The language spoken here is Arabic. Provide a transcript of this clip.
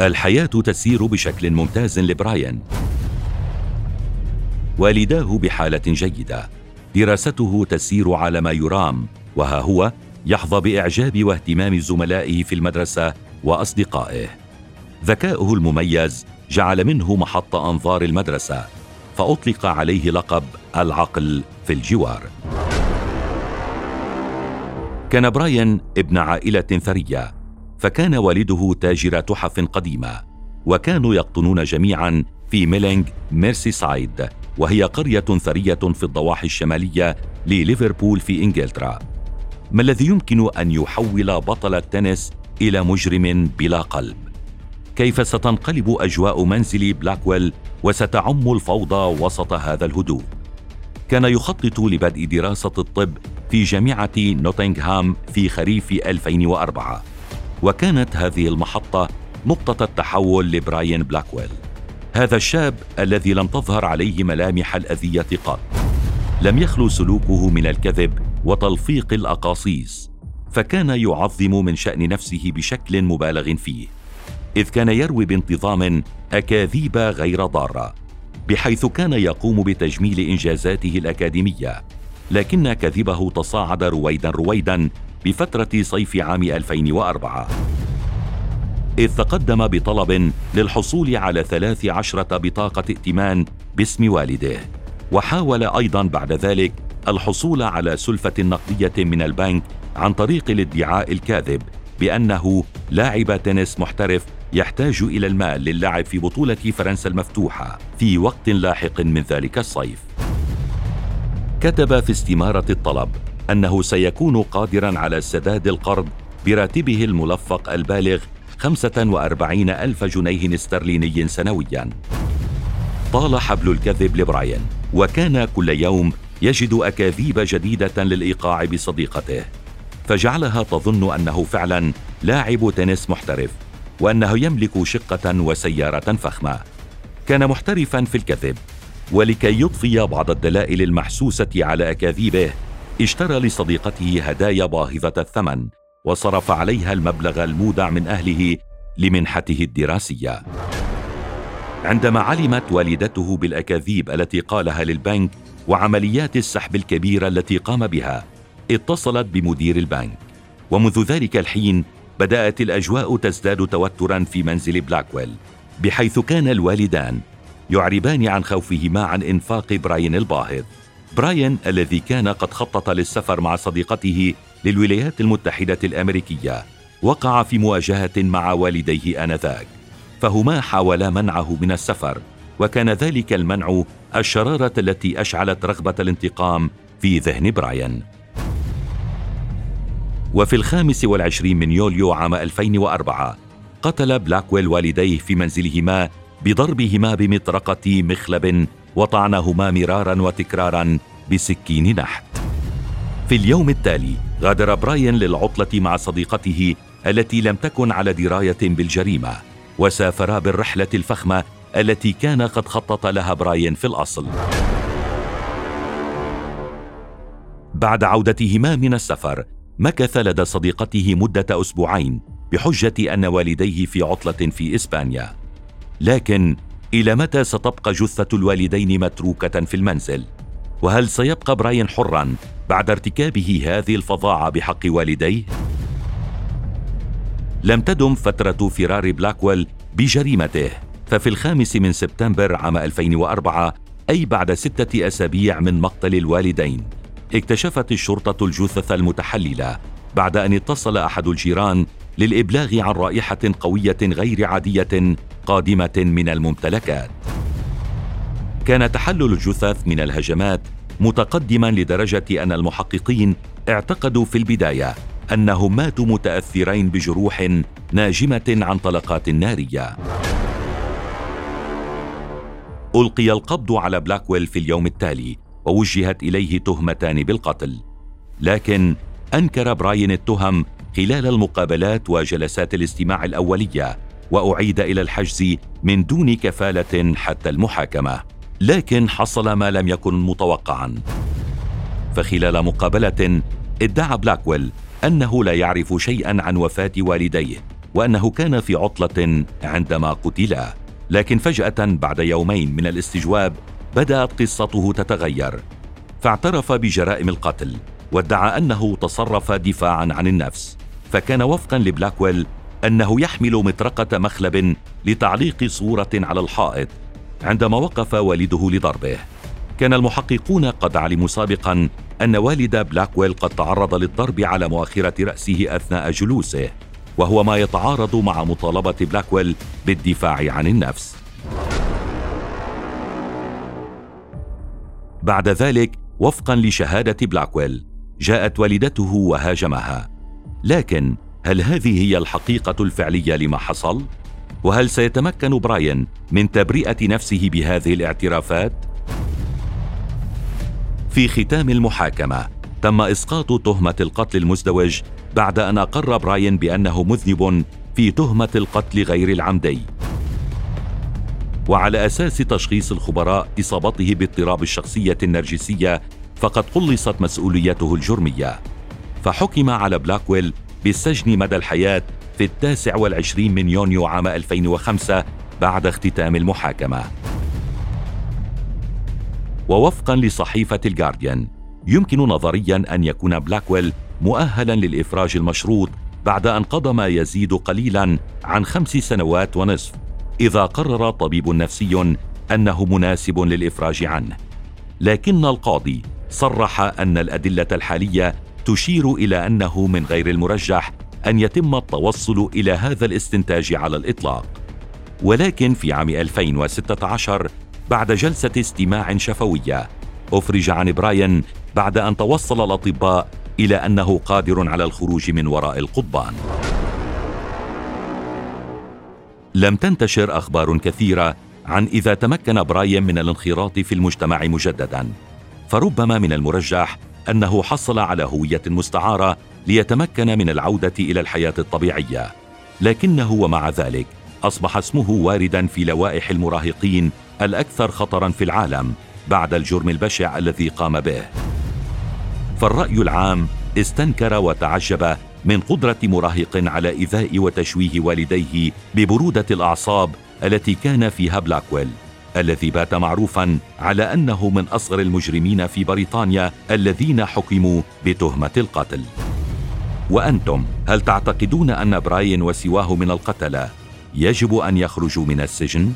الحياة تسير بشكل ممتاز لبراين. والداه بحالة جيدة. دراسته تسير على ما يرام وها هو يحظى بإعجاب واهتمام زملائه في المدرسة وأصدقائه. ذكاؤه المميز جعل منه محط أنظار المدرسة فأطلق عليه لقب العقل في الجوار. كان براين ابن عائلة ثرية. فكان والده تاجر تحف قديمة وكانوا يقطنون جميعا في ميلينغ ميرسي سايد وهي قرية ثرية في الضواحي الشمالية لليفربول في إنجلترا. ما الذي يمكن أن يحول بطل التنس إلى مجرم بلا قلب؟ كيف ستنقلب أجواء منزل بلاكويل وستعم الفوضى وسط هذا الهدوء؟ كان يخطط لبدء دراسة الطب في جامعة نوتنغهام في خريف 2004 وكانت هذه المحطة نقطه التحول لبراين بلاكويل. هذا الشاب الذي لم تظهر عليه ملامح الأذية قط. لم يخلو سلوكه من الكذب وتلفيق الاقاصيص فكان يعظم من شأن نفسه بشكل مبالغ فيه. إذ كان يروي بانتظام أكاذيب غير ضارة بحيث كان يقوم بتجميل إنجازاته الأكاديمية لكن كذبه تصاعد رويدا رويدا بفترة صيف عام 2004 إذ تقدم بطلب للحصول على ثلاث عشرة بطاقة ائتمان باسم والده وحاول أيضا بعد ذلك الحصول على سلفة نقدية من البنك عن طريق الادعاء الكاذب بأنه لاعب تنس محترف يحتاج إلى المال للعب في بطولة فرنسا المفتوحة في وقت لاحق من ذلك الصيف. كتب في استمارة الطلب أنه سيكون قادرا على سداد القرض براتبه الملفق البالغ 45 ألف جنيه استرليني سنويا. طال حبل الكذب لبراين وكان كل يوم يجد أكاذيب جديدة للإيقاع بصديقته. فجعلها تظن أنه فعلا لاعب تنس محترف وأنه يملك شقة وسيارة فخمة. كان محترفا في الكذب ولكي يضفي بعض الدلائل المحسوسة على أكاذيبه اشترى لصديقته هدايا باهظة الثمن وصرف عليها المبلغ المودع من أهله لمنحته الدراسية. عندما علمت والدته بالأكاذيب التي قالها للبنك وعمليات السحب الكبيره التي قام بها اتصلت بمدير البنك. ومنذ ذلك الحين بدأت الأجواء تزداد توترا في منزل بلاكويل بحيث كان الوالدان يعربان عن خوفهما عن إنفاق براين الباهظ. براين الذي كان قد خطط للسفر مع صديقته للولايات المتحدة الأمريكية وقع في مواجهة مع والديه آنذاك فهما حاولا منعه من السفر وكان ذلك المنع الشرارة التي أشعلت رغبة الانتقام في ذهن براين. وفي الخامس والعشرين من يوليو عام 2004 قتل بلاكويل والديه في منزلهما بضربهما بمطرقة مخلب وطعنهما مرارا وتكرارا بسكين نحت. في اليوم التالي غادر براين للعطلة مع صديقته التي لم تكن على دراية بالجريمة وسافرا بالرحلة الفخمة التي كان قد خطط لها براين في الأصل. بعد عودتهما من السفر مكث لدى صديقته مدة أسبوعين بحجة أن والديه في عطلة في إسبانيا. لكن إلى متى ستبقى جثة الوالدين متروكة في المنزل؟ وهل سيبقى براين حرا بعد ارتكابه هذه الفظاعة بحق والديه؟ لم تدم فترة فرار بلاكويل بجريمته ففي الخامس من سبتمبر عام 2004 أي بعد ستة أسابيع من مقتل الوالدين اكتشفت الشرطة الجثث المتحللة بعد أن اتصل أحد الجيران للإبلاغ عن رائحة قوية غير عادية قادمة من الممتلكات. كان تحلل الجثث من الهجمات متقدما لدرجة أن المحققين اعتقدوا في البداية أنهم ماتوا متأثرين بجروح ناجمة عن طلقات نارية. ألقي القبض على بلاكويل في اليوم التالي ووجهت إليه تهمتان بالقتل لكن أنكر براين التهم خلال المقابلات وجلسات الاستماع الأولية وأعيد إلى الحجز من دون كفالة حتى المحاكمة. لكن حصل ما لم يكن متوقعا. فخلال مقابلة ادعى بلاكويل أنه لا يعرف شيئا عن وفاة والديه وأنه كان في عطلة عندما قتلا. لكن فجأة بعد يومين من الاستجواب بدأت قصته تتغير. فاعترف بجرائم القتل وادعى أنه تصرف دفاعا عن النفس. فكان وفقا لبلاكويل أنه يحمل مطرقة مخلب لتعليق صورة على الحائط عندما وقف والده لضربه. كان المحققون قد علموا سابقا أن والد بلاكويل قد تعرض للضرب على مؤخرة رأسه أثناء جلوسه وهو ما يتعارض مع مطالبة بلاكويل بالدفاع عن النفس. بعد ذلك وفقا لشهادة بلاكويل جاءت والدته وهاجمها. لكن هل هذه هي الحقيقة الفعلية لما حصل؟ وهل سيتمكن براين من تبرئة نفسه بهذه الاعترافات؟ في ختام المحاكمة تم إسقاط تهمة القتل المزدوج بعد أن أقر براين بأنه مذنب في تهمة القتل غير العمدي. وعلى أساس تشخيص الخبراء إصابته باضطراب الشخصية النرجسية فقد قلصت مسؤوليته الجرمية. فحكم على بلاكويل بالسجن مدى الحياة في التاسع والعشرين من يونيو عام 2005 بعد اختتام المحاكمة. ووفقا لصحيفة الجارديان يمكن نظريا أن يكون بلاكويل مؤهلا للإفراج المشروط بعد أن قضى ما يزيد قليلا عن خمس سنوات ونصف إذا قرر طبيب نفسي أنه مناسب للإفراج عنه. لكن القاضي صرح أن الأدلة الحالية تشير إلى أنه من غير المرجح أن يتم التوصل إلى هذا الاستنتاج على الإطلاق. ولكن في عام 2016 بعد جلسة استماع شفوية أفرج عن براين بعد أن توصل الأطباء إلى أنه قادر على الخروج من وراء القضبان. لم تنتشر أخبار كثيرة عن إذا تمكن براين من الانخراط في المجتمع مجددا فربما من المرجح أنه حصل على هوية مستعارة ليتمكن من العودة إلى الحياة الطبيعية. لكنه ومع ذلك أصبح اسمه واردا في لوائح المراهقين الأكثر خطرا في العالم بعد الجرم البشع الذي قام به. فالرأي العام استنكر وتعجب من قدرة مراهق على إيذاء وتشويه والديه ببرودة الأعصاب التي كان فيها بلاكويل الذي بات معروفا على أنه من أصغر المجرمين في بريطانيا الذين حكموا بتهمة القتل. وأنتم هل تعتقدون أن براين وسواه من القتلة يجب أن يخرجوا من السجن؟